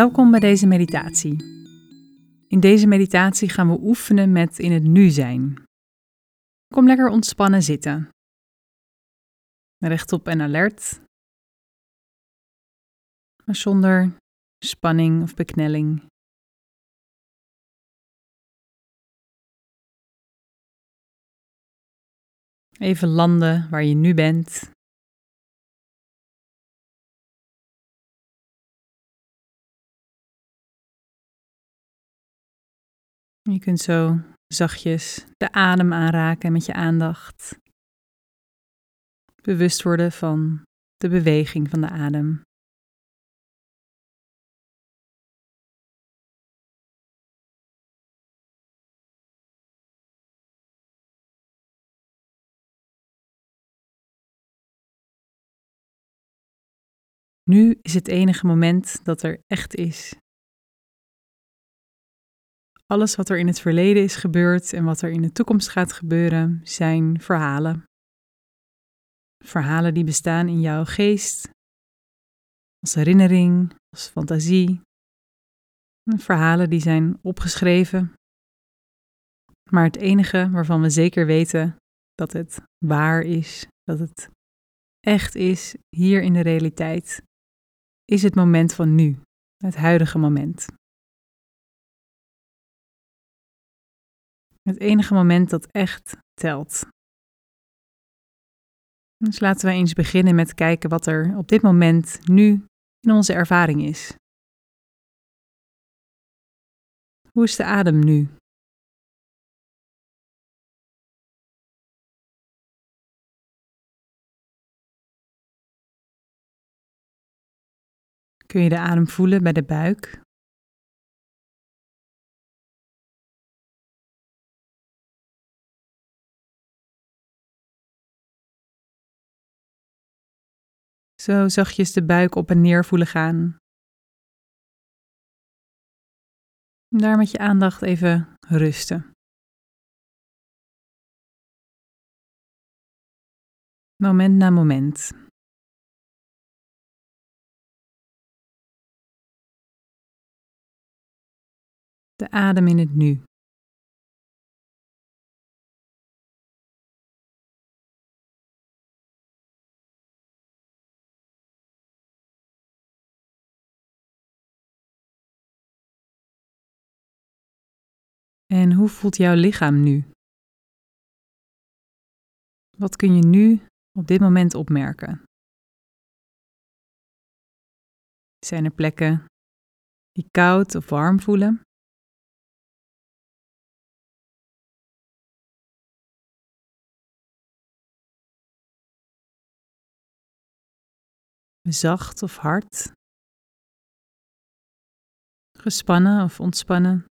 Welkom bij deze meditatie. In deze meditatie gaan we oefenen met in het nu zijn. Kom lekker ontspannen zitten. Rechtop en alert, maar zonder spanning of beknelling. Even landen waar je nu bent. Je kunt zo zachtjes de adem aanraken met je aandacht. Bewust worden van de beweging van de adem. Nu is het enige moment dat er echt is. Alles wat er in het verleden is gebeurd en wat er in de toekomst gaat gebeuren, zijn verhalen. Verhalen die bestaan in jouw geest, als herinnering, als fantasie. Verhalen die zijn opgeschreven. Maar het enige waarvan we zeker weten dat het waar is, dat het echt is hier in de realiteit, is het moment van nu, het huidige moment. Het enige moment dat echt telt. Dus laten we eens beginnen met kijken wat er op dit moment nu in onze ervaring is. Hoe is de adem nu? Kun je de adem voelen bij de buik? Zo zachtjes de buik op en neer voelen gaan. Daar met je aandacht even rusten. Moment na moment. De adem in het nu. En hoe voelt jouw lichaam nu? Wat kun je nu op dit moment opmerken? Zijn er plekken die koud of warm voelen? Zacht of hard? Gespannen of ontspannen?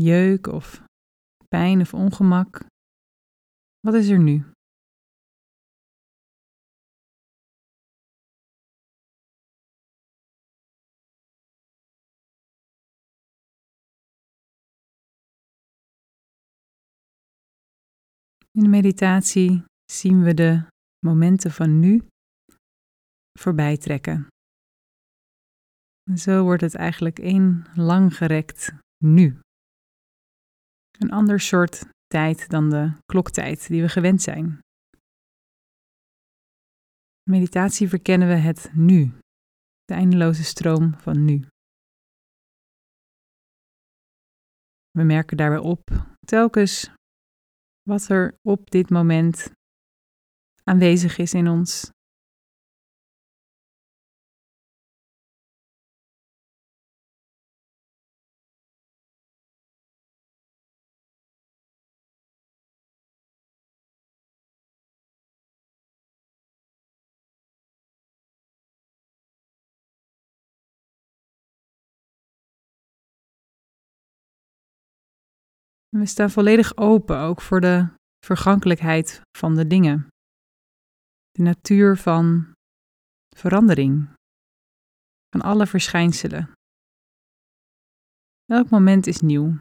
Jeuk of pijn of ongemak? Wat is er nu? In de meditatie zien we de momenten van nu voorbij trekken. En zo wordt het eigenlijk één langgerekt nu. Een ander soort tijd dan de kloktijd die we gewend zijn. Meditatie verkennen we het nu, de eindeloze stroom van nu. We merken daarbij op telkens wat er op dit moment aanwezig is in ons we staan volledig open ook voor de vergankelijkheid van de dingen. De natuur van verandering. Van alle verschijnselen. Elk moment is nieuw.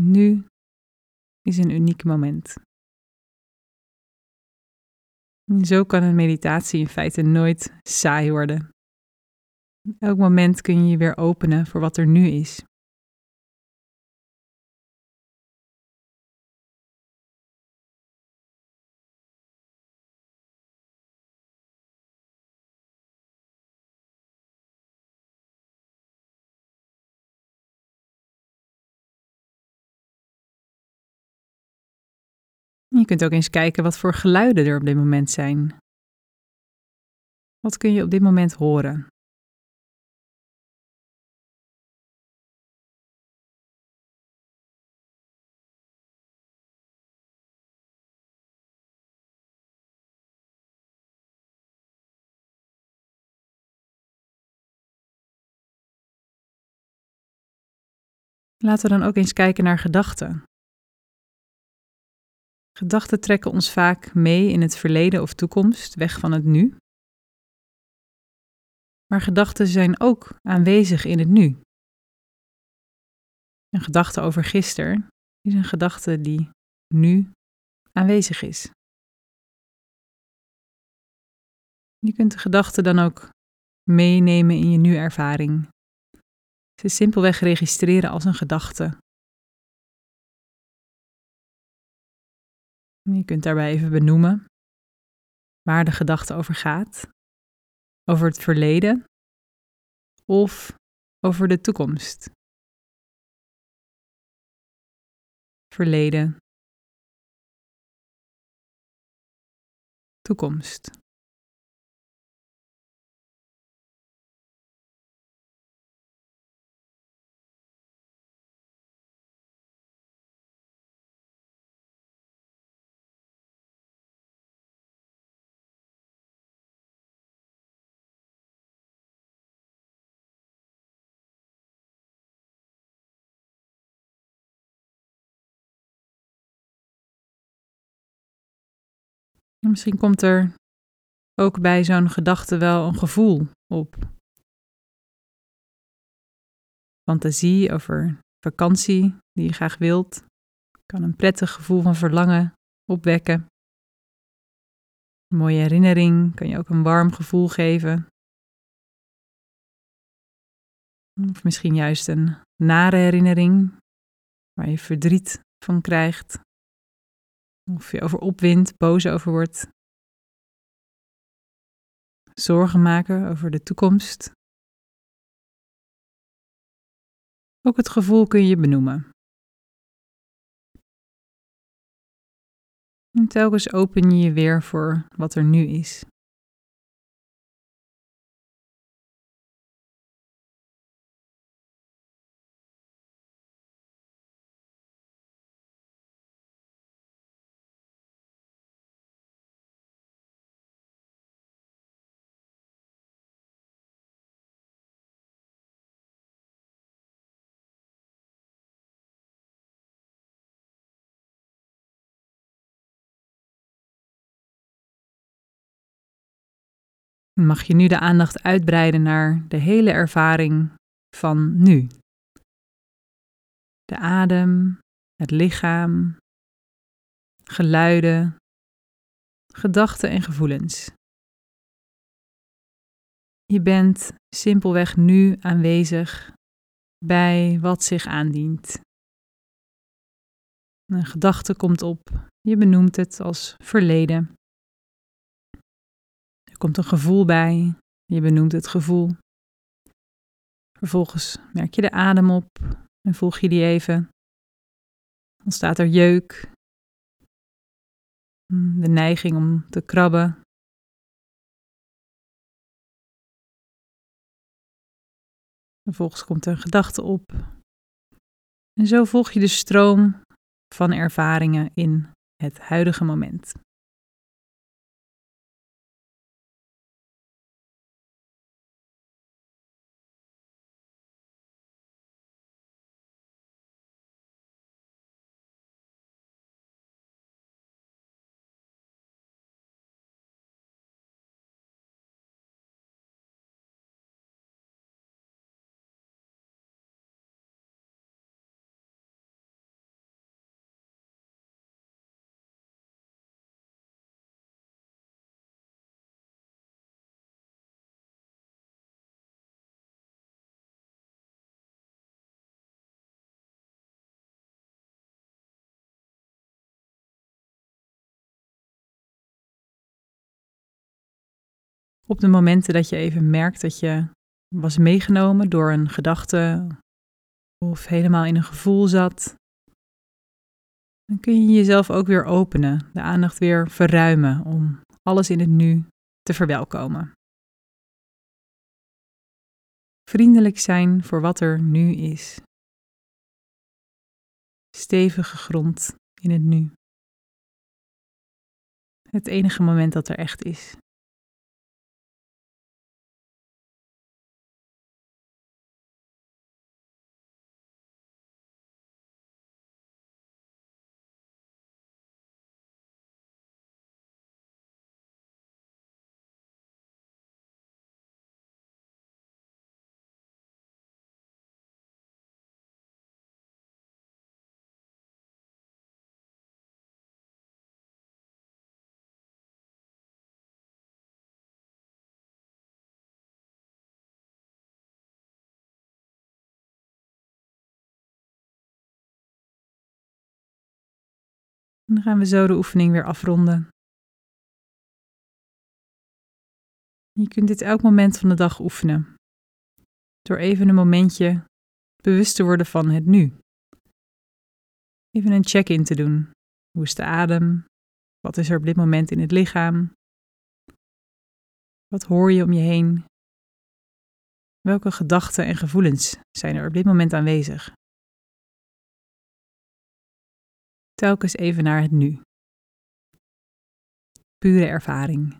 Nu is een uniek moment. Zo kan een meditatie in feite nooit saai worden. Elk moment kun je je weer openen voor wat er nu is. Je kunt ook eens kijken wat voor geluiden er op dit moment zijn. Wat kun je op dit moment horen? Laten we dan ook eens kijken naar gedachten. Gedachten trekken ons vaak mee in het verleden of toekomst, weg van het nu. Maar gedachten zijn ook aanwezig in het nu. Een gedachte over gisteren is een gedachte die nu aanwezig is. Je kunt de gedachte dan ook meenemen in je nu-ervaring. Ze simpelweg registreren als een gedachte Je kunt daarbij even benoemen waar de gedachte over gaat. Over het verleden of over de toekomst. Verleden. Toekomst. Misschien komt er ook bij zo'n gedachte wel een gevoel op. Fantasie over vakantie die je graag wilt, kan een prettig gevoel van verlangen opwekken. Een mooie herinnering kan je ook een warm gevoel geven. Of misschien juist een nare herinnering waar je verdriet van krijgt. Of je over opwindt, boos over wordt. Zorgen maken over de toekomst. Ook het gevoel kun je benoemen. En telkens open je je weer voor wat er nu is. Mag je nu de aandacht uitbreiden naar de hele ervaring van nu? De adem, het lichaam, geluiden, gedachten en gevoelens. Je bent simpelweg nu aanwezig bij wat zich aandient. Een gedachte komt op, je benoemt het als verleden. Komt een gevoel bij, je benoemt het gevoel. Vervolgens merk je de adem op en volg je die even. Dan staat er jeuk, de neiging om te krabben. Vervolgens komt er een gedachte op. En zo volg je de stroom van ervaringen in het huidige moment. Op de momenten dat je even merkt dat je was meegenomen door een gedachte of helemaal in een gevoel zat, dan kun je jezelf ook weer openen, de aandacht weer verruimen om alles in het nu te verwelkomen. Vriendelijk zijn voor wat er nu is. Stevige grond in het nu. Het enige moment dat er echt is. En dan gaan we zo de oefening weer afronden. Je kunt dit elk moment van de dag oefenen. Door even een momentje bewust te worden van het nu. Even een check-in te doen. Hoe is de adem? Wat is er op dit moment in het lichaam? Wat hoor je om je heen? Welke gedachten en gevoelens zijn er op dit moment aanwezig? Telkens even naar het nu. Pure ervaring.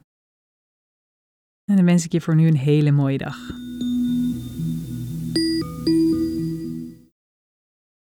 En dan wens ik je voor nu een hele mooie dag.